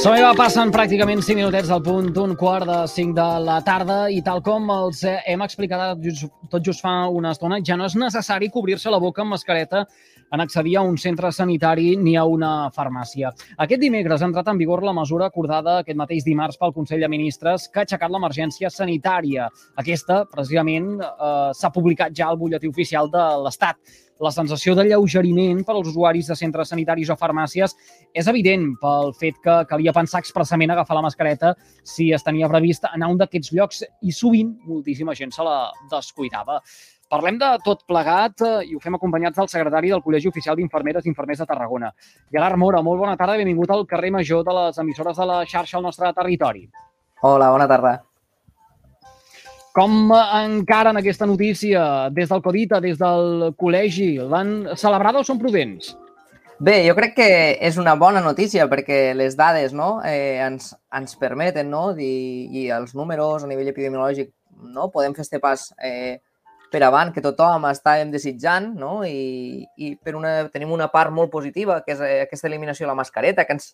Som va passen pràcticament 5 minutets del punt d'un quart de 5 de la tarda i tal com els hem explicat tot just fa una estona, ja no és necessari cobrir-se la boca amb mascareta en accedir a un centre sanitari ni a una farmàcia. Aquest dimecres ha entrat en vigor la mesura acordada aquest mateix dimarts pel Consell de Ministres que ha aixecat l'emergència sanitària. Aquesta, precisament, eh, s'ha publicat ja al butlletí oficial de l'Estat la sensació de lleugeriment per als usuaris de centres sanitaris o farmàcies és evident pel fet que calia pensar expressament agafar la mascareta si es tenia previst anar a un d'aquests llocs i sovint moltíssima gent se la descuidava. Parlem de tot plegat eh, i ho fem acompanyats del secretari del Col·legi Oficial d'Infermeres i Infermers de Tarragona. Gerard Mora, molt bona tarda i benvingut al carrer Major de les emissores de la xarxa al nostre territori. Hola, bona tarda. Com encara en aquesta notícia des del Codita, des del col·legi? L'han celebrada o són prudents? Bé, jo crec que és una bona notícia perquè les dades no, eh, ens, ens permeten no, dir, i els números a nivell epidemiològic no, podem fer este pas eh, per avant que tothom estàvem desitjant no? I, i per una, tenim una part molt positiva que és eh, aquesta eliminació de la mascareta que ens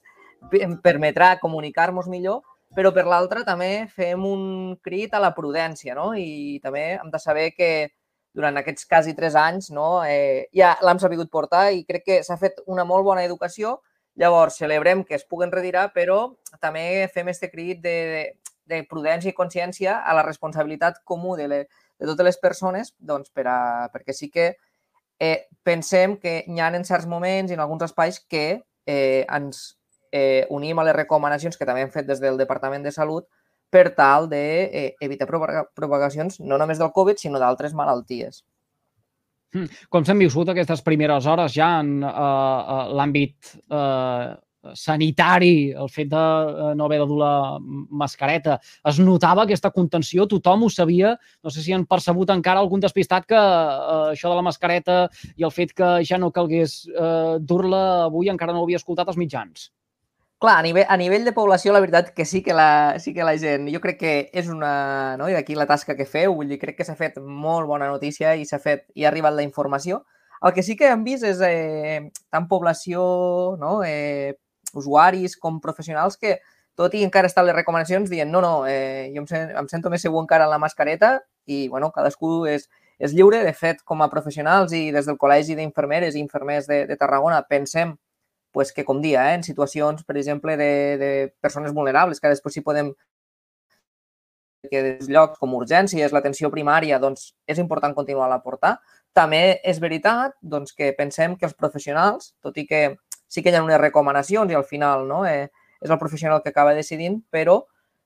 permetrà comunicar-nos millor però per l'altra també fem un crit a la prudència, no? I també hem de saber que durant aquests quasi tres anys no, eh, ja l'hem sabut portar i crec que s'ha fet una molt bona educació. Llavors, celebrem que es puguen retirar, però també fem aquest crit de, de prudència i consciència a la responsabilitat comú de, le, de totes les persones, doncs, per a, perquè sí que eh, pensem que hi ha en certs moments i en alguns espais que eh, ens eh, unim a les recomanacions que també hem fet des del Departament de Salut per tal d'evitar eh, propagacions no només del Covid, sinó d'altres malalties. Hmm. Com s'han viscut aquestes primeres hores ja en uh, uh, l'àmbit uh, sanitari, el fet de uh, no haver de dur la mascareta? Es notava aquesta contenció? Tothom ho sabia? No sé si han percebut encara algun despistat que uh, això de la mascareta i el fet que ja no calgués uh, dur-la avui encara no ho havia escoltat als mitjans. Clar, a nivell, a nivell de població, la veritat que sí que la, sí que la gent... Jo crec que és una... No? I d'aquí la tasca que feu, vull dir, crec que s'ha fet molt bona notícia i s'ha fet i ha arribat la informació. El que sí que hem vist és eh, tant població, no? eh, usuaris com professionals que, tot i encara estan les recomanacions, dient no, no, eh, jo em, sent, em sento més segur encara en la mascareta i, bueno, cadascú és, és lliure. De fet, com a professionals i des del Col·legi d'Infermeres i Infermers de, de Tarragona pensem pues, que, com dia, eh, en situacions, per exemple, de, de persones vulnerables, que després sí podem que des llocs com urgències, l'atenció primària, doncs és important continuar a portar. També és veritat doncs, que pensem que els professionals, tot i que sí que hi ha unes recomanacions i al final no, eh, és el professional que acaba decidint, però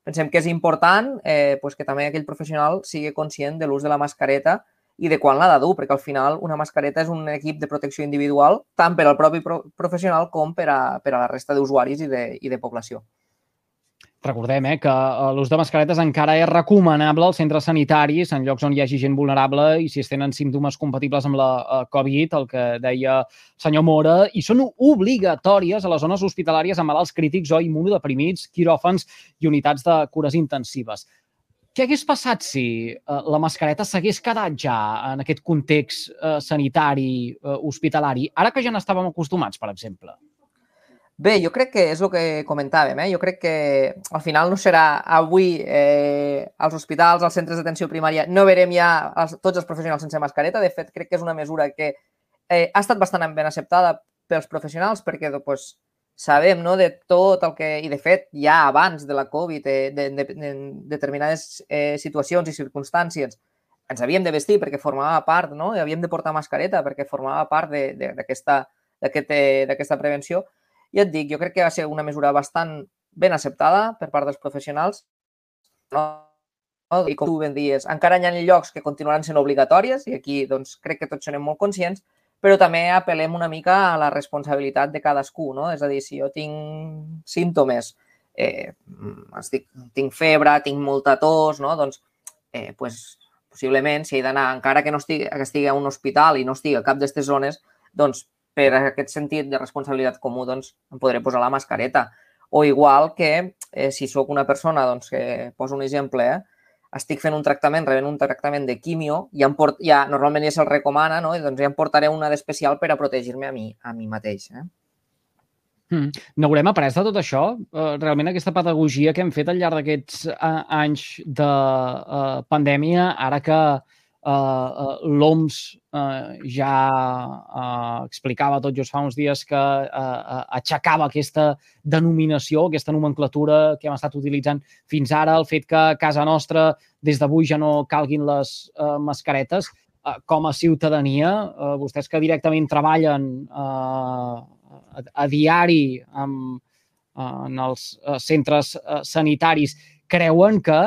pensem que és important eh, pues que també aquell professional sigui conscient de l'ús de la mascareta i de quan l'ha de dur, perquè al final una mascareta és un equip de protecció individual tant per al propi professional com per a, per a la resta d'usuaris i, de, i de població. Recordem eh, que eh, l'ús de mascaretes encara és recomanable als centres sanitaris, en llocs on hi hagi gent vulnerable i si es tenen símptomes compatibles amb la eh, Covid, el que deia el senyor Mora, i són obligatòries a les zones hospitalàries amb malalts crítics o immunodeprimits, quiròfans i unitats de cures intensives. Què hagués passat si eh, la mascareta s'hagués quedat ja en aquest context eh, sanitari, eh, hospitalari, ara que ja n'estàvem acostumats, per exemple? Bé, jo crec que és el que comentàvem. Eh? Jo crec que al final no serà avui eh, als hospitals, als centres d'atenció primària, no verem ja els, tots els professionals sense mascareta. De fet, crec que és una mesura que eh, ha estat bastant ben acceptada pels professionals perquè pues, sabem no, de tot el que... I, de fet, ja abans de la Covid, eh, de, de, de, de determinades eh, situacions i circumstàncies, ens havíem de vestir perquè formava part, no? I havíem de portar mascareta perquè formava part d'aquesta eh, prevenció. I et dic, jo crec que va ser una mesura bastant ben acceptada per part dels professionals. No? I com tu ben dies, encara hi ha llocs que continuaran sent obligatòries i aquí doncs, crec que tots serem molt conscients, però també apel·lem una mica a la responsabilitat de cadascú, no? És a dir, si jo tinc símptomes, eh, estic, tinc febre, tinc molta tos, no? Doncs, eh, pues, possiblement, si he d'anar, encara que no estigui, que estigui a un hospital i no estigui a cap d'aquestes zones, doncs, per aquest sentit de responsabilitat comú, doncs, em podré posar la mascareta. O igual que eh, si sóc una persona, doncs, que poso un exemple, eh, estic fent un tractament, rebent un tractament de quimio, ja, em port, ja normalment ja se'l recomana, no? I doncs ja em portaré una d'especial per a protegir-me a mi, a mi mateix. Eh? Mm. N'haurem après de tot això? Uh, realment aquesta pedagogia que hem fet al llarg d'aquests uh, anys de uh, pandèmia, ara que uh, uh, l'OMS uh, ja uh, explicava tot just fa uns dies que uh, uh, aixecava aquesta denominació, aquesta nomenclatura que hem estat utilitzant fins ara, el fet que a casa nostra des d'avui ja no calguin les uh, mascaretes, uh, com a ciutadania, uh, vostès que directament treballen uh, a, a diari amb, en els eh, centres eh, sanitaris creuen que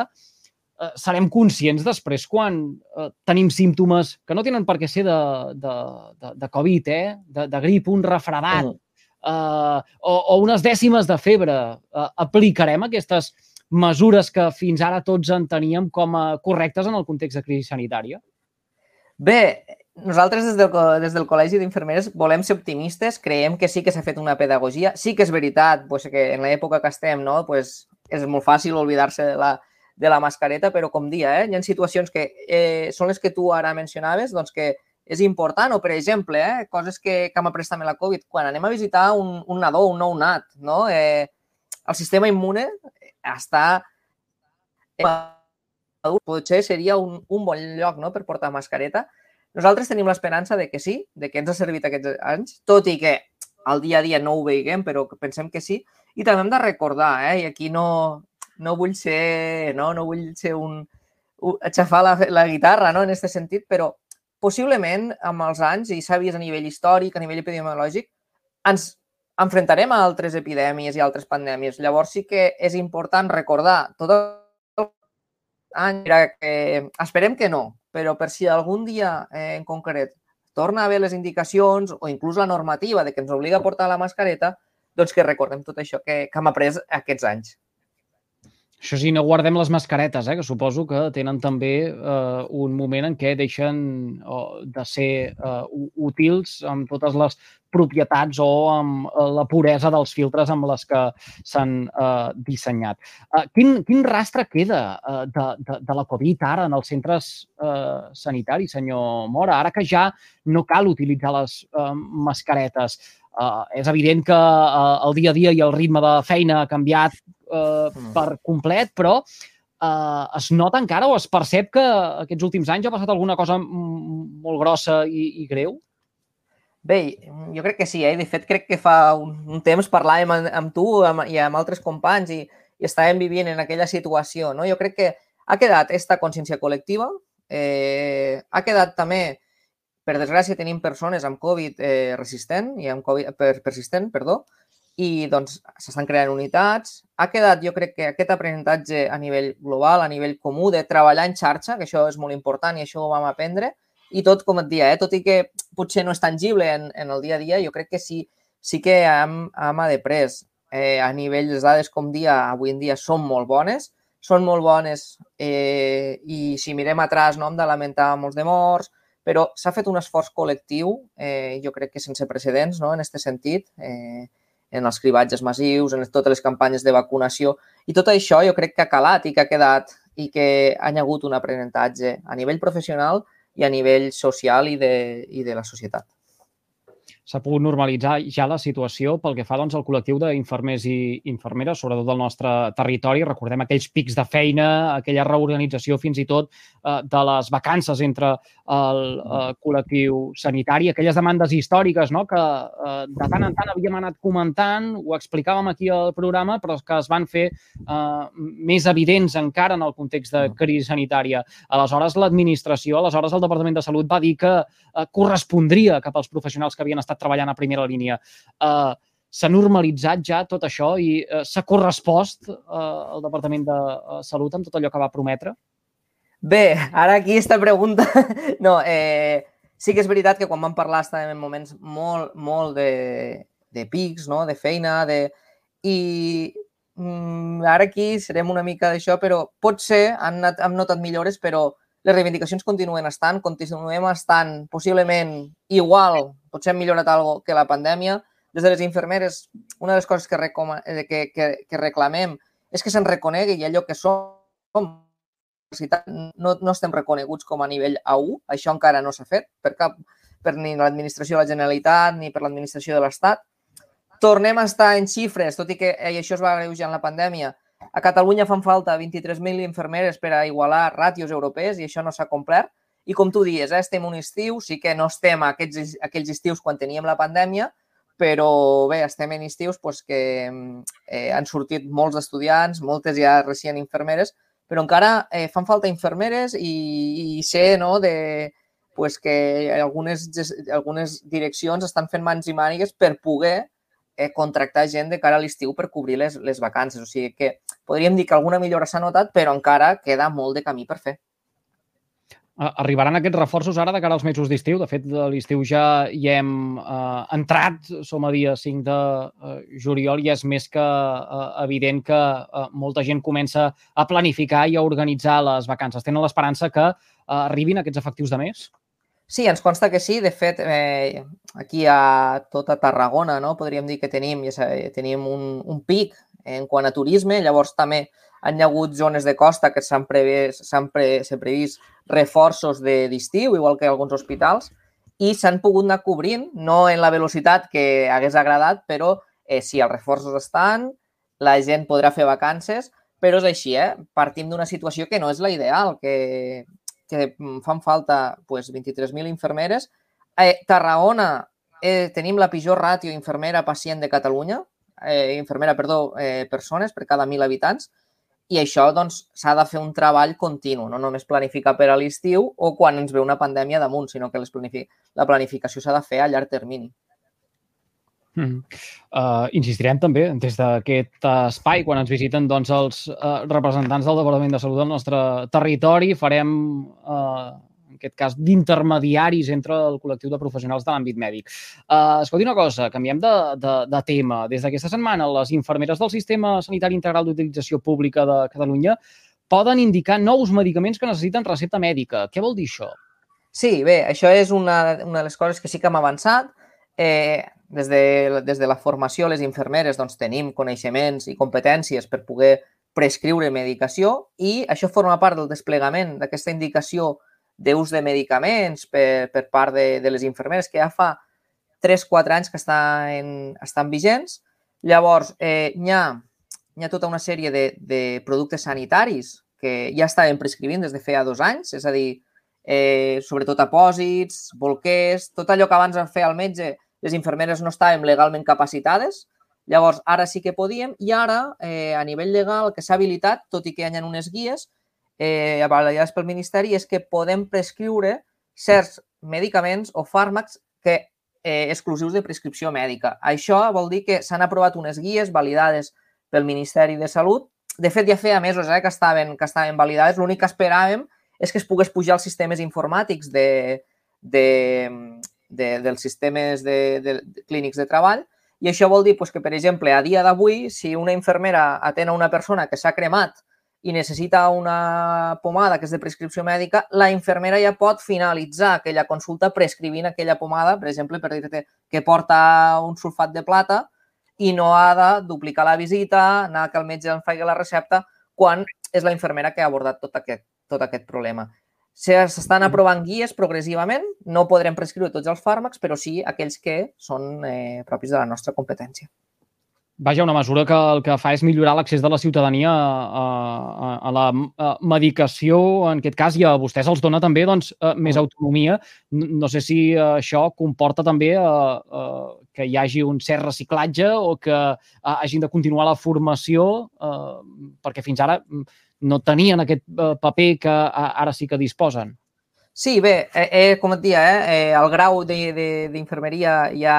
eh, serem conscients després quan eh, tenim símptomes que no tenen per què ser de, de, de, de Covid, eh? de, de grip, un refredat, -huh. eh, o, o unes dècimes de febre. Eh, aplicarem aquestes mesures que fins ara tots enteníem com a correctes en el context de crisi sanitària? Bé, nosaltres des del, des del Col·legi d'Infermeres volem ser optimistes, creiem que sí que s'ha fet una pedagogia. Sí que és veritat pues, que en l'època que estem no, pues, és molt fàcil oblidar-se de la, de la mascareta, però com dia, eh, hi ha situacions que eh, són les que tu ara mencionaves, doncs que és important, o per exemple, eh, coses que, que après també la Covid, quan anem a visitar un, un nadó, un nou nat, no? eh, el sistema immune està... Potser seria un, un bon lloc no? per portar mascareta, nosaltres tenim l'esperança de que sí, de que ens ha servit aquests anys, tot i que al dia a dia no ho veiguem, però pensem que sí. I també hem de recordar, eh? i aquí no, no vull ser, no, no vull ser un, un aixafar la, la guitarra no? en aquest sentit, però possiblement amb els anys, i vist a nivell històric, a nivell epidemiològic, ens enfrontarem a altres epidèmies i altres pandèmies. Llavors sí que és important recordar tot el any que esperem que no, però per si algun dia eh, en concret torna a haver les indicacions o inclús la normativa de que ens obliga a portar la mascareta, doncs que recordem tot això que, que hem après aquests anys. Això sí, no guardem les mascaretes, eh, que suposo que tenen també eh, un moment en què deixen oh, de ser eh, útils amb totes les propietats o amb eh, la puresa dels filtres amb les que s'han eh, dissenyat. Eh, quin, quin rastre queda eh, de, de, de la Covid ara en els centres eh, sanitaris, senyor Mora? Ara que ja no cal utilitzar les eh, mascaretes, Uh, és evident que uh, el dia a dia i el ritme de feina ha canviat uh, mm. per complet, però uh, es nota encara o es percep que aquests últims anys ha passat alguna cosa molt grossa i, i greu? Bé, jo crec que sí, eh? De fet, crec que fa un, un temps parlàvem amb, amb tu amb, i amb altres companys i, i estàvem vivint en aquella situació, no? Jo crec que ha quedat aquesta consciència col·lectiva, eh, ha quedat també per desgràcia, tenim persones amb Covid eh, resistent i amb Covid per, persistent, perdó, i doncs s'estan creant unitats. Ha quedat, jo crec que aquest aprenentatge a nivell global, a nivell comú, de treballar en xarxa, que això és molt important i això ho vam aprendre, i tot, com et dia, eh, tot i que potser no és tangible en, en el dia a dia, jo crec que sí, sí que hem, hem après. Eh, a nivell, les dades, com dia, avui en dia són molt bones, són molt bones eh, i si mirem atràs no hem de lamentar molts de morts, però s'ha fet un esforç col·lectiu, eh, jo crec que sense precedents no? en aquest sentit, eh, en els cribatges massius, en totes les campanyes de vacunació, i tot això jo crec que ha calat i que ha quedat i que ha hagut un aprenentatge a nivell professional i a nivell social i de, i de la societat s'ha pogut normalitzar ja la situació pel que fa doncs, al col·lectiu d'infermers i infermeres, sobretot del nostre territori. Recordem aquells pics de feina, aquella reorganització fins i tot eh, de les vacances entre el eh, col·lectiu sanitari, aquelles demandes històriques no? que eh, de tant en tant havíem anat comentant, ho explicàvem aquí al programa, però que es van fer eh, més evidents encara en el context de crisi sanitària. Aleshores, l'administració, aleshores el Departament de Salut va dir que eh, correspondria cap als professionals que havien estat treballant a primera línia. Eh, s'ha normalitzat ja tot això i eh, s'ha correspost eh, el Departament de uh, Salut amb tot allò que va prometre? Bé, ara aquí aquesta pregunta... No, eh, sí que és veritat que quan vam parlar estàvem en moments molt, molt de, de pics, no? de feina, de... i mm, ara aquí serem una mica d'això, però potser han, anat, han notat millores, però les reivindicacions continuen estant, continuem estant possiblement igual, potser hem millorat alguna que la pandèmia. Des de les infermeres, una de les coses que, recoma, eh, que, que, que reclamem és que se'n reconegui allò que som. No, no estem reconeguts com a nivell A1, això encara no s'ha fet per cap per ni l'administració de la Generalitat ni per l'administració de l'Estat. tornem a estar en xifres, tot i que eh, això es va agreujar en la pandèmia. A Catalunya fan falta 23.000 infermeres per a igualar ràtios europees i això no s'ha complert. I com tu dies, eh, estem un estiu, sí que no estem aquests, aquells estius quan teníem la pandèmia, però bé, estem en estius pues, que eh, han sortit molts estudiants, moltes ja recient infermeres, però encara eh, fan falta infermeres i, i sé no, de, pues, que algunes, algunes direccions estan fent mans i mànigues per poder eh, contractar gent de cara a l'estiu per cobrir les, les vacances. O sigui que podríem dir que alguna millora s'ha notat, però encara queda molt de camí per fer. Arribaran aquests reforços ara de cara als mesos d'estiu. De fet, de l'estiu ja hi hem eh, entrat, som a dia 5 de eh, juliol i és més que eh, evident que eh, molta gent comença a planificar i a organitzar les vacances. Tenen l'esperança que eh, arribin aquests efectius de més? Sí, ens consta que sí. De fet, eh, aquí a tota Tarragona no? podríem dir que tenim, ja sabeu, tenim un, un pic en quant a turisme. Llavors també han hi hagut zones de costa que s'han previst, pre, previst reforços d'estiu, igual que alguns hospitals, i s'han pogut anar cobrint, no en la velocitat que hagués agradat, però eh, sí, els reforços estan, la gent podrà fer vacances, però és així, eh? Partim d'una situació que no és la ideal, que que fan falta pues, 23.000 infermeres. Eh, Tarragona eh, tenim la pitjor ràtio infermera-pacient de Catalunya, eh, infermera, perdó, eh, persones per cada 1.000 habitants, i això doncs, s'ha de fer un treball continu, no només planificar per a l'estiu o quan ens ve una pandèmia damunt, sinó que les planific la planificació s'ha de fer a llarg termini. Mm. Uh, insistirem també des d'aquest espai, quan ens visiten doncs, els uh, representants del Departament de Salut del nostre territori, farem, uh, en aquest cas, d'intermediaris entre el col·lectiu de professionals de l'àmbit mèdic. Uh, escolti una cosa, canviem de, de, de tema. Des d'aquesta setmana, les infermeres del Sistema Sanitari Integral d'Utilització Pública de Catalunya poden indicar nous medicaments que necessiten recepta mèdica. Què vol dir això? Sí, bé, això és una, una de les coses que sí que hem avançat. Eh, des de, des de la formació, les infermeres doncs, tenim coneixements i competències per poder prescriure medicació i això forma part del desplegament d'aquesta indicació d'ús de medicaments per, per part de, de les infermeres que ja fa 3-4 anys que estan, estan vigents. Llavors, eh, hi, ha, hi ha tota una sèrie de, de productes sanitaris que ja estaven prescrivint des de feia dos anys, és a dir, eh, sobretot apòsits, bolquers, tot allò que abans en feia el metge les infermeres no estàvem legalment capacitades, llavors ara sí que podíem i ara, eh, a nivell legal, que s'ha habilitat, tot i que hi ha unes guies eh, avalades pel Ministeri, és que podem prescriure certs medicaments o fàrmacs que eh, exclusius de prescripció mèdica. Això vol dir que s'han aprovat unes guies validades pel Ministeri de Salut. De fet, ja feia mesos eh, que, estaven, que estaven validades. L'únic que esperàvem és que es pogués pujar als sistemes informàtics de, de, de, dels sistemes de, de, de clínics de treball i això vol dir pues, que, per exemple, a dia d'avui, si una infermera atén a una persona que s'ha cremat i necessita una pomada que és de prescripció mèdica, la infermera ja pot finalitzar aquella consulta prescrivint aquella pomada, per exemple, per dir-te que porta un sulfat de plata i no ha de duplicar la visita, anar que el metge en faci la recepta, quan és la infermera que ha abordat tot aquest, tot aquest problema. S'estan aprovant guies progressivament, no podrem prescriure tots els fàrmacs, però sí aquells que són eh, propis de la nostra competència. Vaja, una mesura que el que fa és millorar l'accés de la ciutadania a, a, a la a medicació, en aquest cas, i a vostès els dona també doncs, més autonomia. No, sé si això comporta també a, a, que hi hagi un cert reciclatge o que a, hagin de continuar la formació, a, perquè fins ara no tenien aquest eh, paper que ara sí que disposen. Sí, bé, eh, eh, com et dia, eh, el grau d'infermeria ja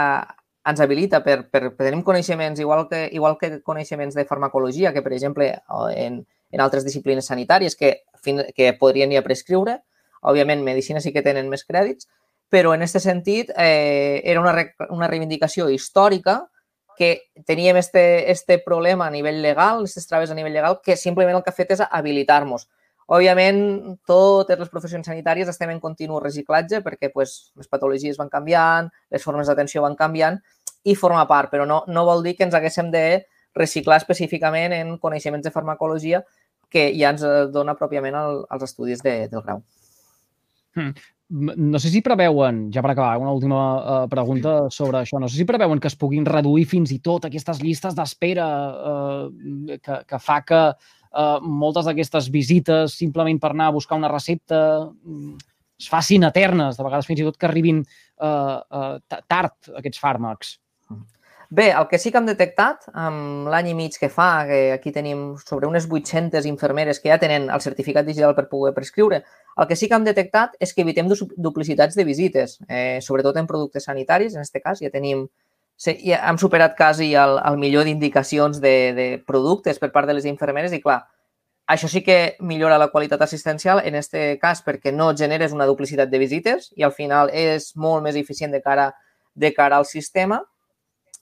ens habilita per, per, per tenir coneixements igual que, igual que coneixements de farmacologia, que per exemple en, en altres disciplines sanitàries que, que podrien ja prescriure. Òbviament, medicina sí que tenen més crèdits, però en aquest sentit eh, era una, una reivindicació històrica que teníem este, este problema a nivell legal, aquestes traves a nivell legal, que simplement el que ha fet és habilitar-nos. Òbviament, totes les professions sanitàries estem en continu reciclatge perquè pues, les patologies van canviant, les formes d'atenció van canviant i forma part, però no, no vol dir que ens haguéssim de reciclar específicament en coneixements de farmacologia que ja ens dona pròpiament el, els estudis de, del grau. Hmm. no sé si preveuen, ja per acabar, una última uh, pregunta sobre això, no sé si preveuen que es puguin reduir fins i tot aquestes llistes d'espera uh, que, que fa que uh, moltes d'aquestes visites simplement per anar a buscar una recepta mm, es facin eternes, de vegades fins i tot que arribin uh, uh, tard aquests fàrmacs. Bé, el que sí que hem detectat amb l'any i mig que fa, que aquí tenim sobre unes 800 infermeres que ja tenen el certificat digital per poder prescriure, el que sí que hem detectat és que evitem duplicitats de visites, eh, sobretot en productes sanitaris, en aquest cas ja tenim ja hem superat quasi el, el millor d'indicacions de, de productes per part de les infermeres i, clar, això sí que millora la qualitat assistencial, en aquest cas perquè no generes una duplicitat de visites i al final és molt més eficient de cara, de cara al sistema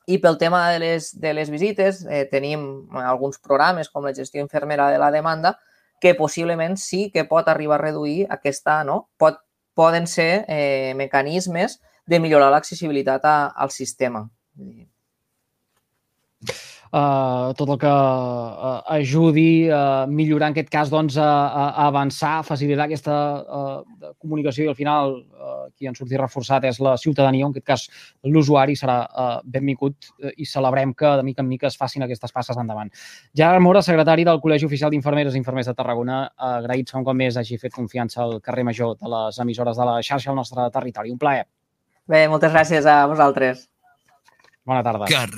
i pel tema de les, de les visites, eh, tenim alguns programes com la gestió infermera de la demanda que possiblement sí que pot arribar a reduir aquesta, no? Pot, poden ser eh, mecanismes de millorar l'accessibilitat al sistema eh, tot el que eh, ajudi a millorar, en aquest cas, doncs, a, a avançar, a facilitar aquesta eh, comunicació i al final eh, qui en sortir reforçat és la ciutadania, en aquest cas l'usuari serà eh, benvingut eh, i celebrem que de mica en mica es facin aquestes passes endavant. Gerard Mora, secretari del Col·legi Oficial d'Infermeres i Infermers de Tarragona, agraïts com com més hagi fet confiança al carrer Major de les emissores de la xarxa al nostre territori. Un plaer. Bé, moltes gràcies a vosaltres. Bona tarda. Carrer